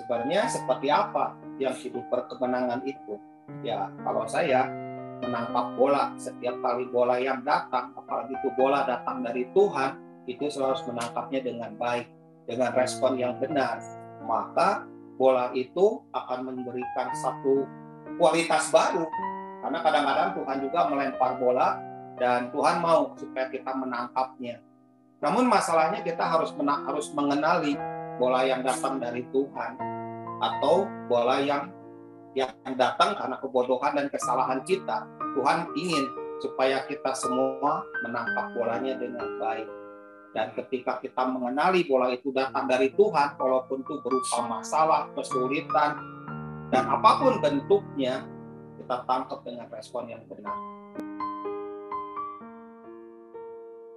sebenarnya seperti apa yang hidup berkemenangan itu? Ya, kalau saya menangkap bola setiap kali bola yang datang, apalagi itu bola datang dari Tuhan, itu selalu harus menangkapnya dengan baik, dengan respon yang benar. Maka bola itu akan memberikan satu kualitas baru. Karena kadang-kadang Tuhan juga melempar bola dan Tuhan mau supaya kita menangkapnya. Namun masalahnya kita harus harus mengenali bola yang datang dari Tuhan atau bola yang yang datang karena kebodohan dan kesalahan kita. Tuhan ingin supaya kita semua menangkap bolanya dengan baik. Dan ketika kita mengenali bola itu datang dari Tuhan, walaupun itu berupa masalah, kesulitan, dan apa pun bentuknya, kita tangkap dengan respon yang benar.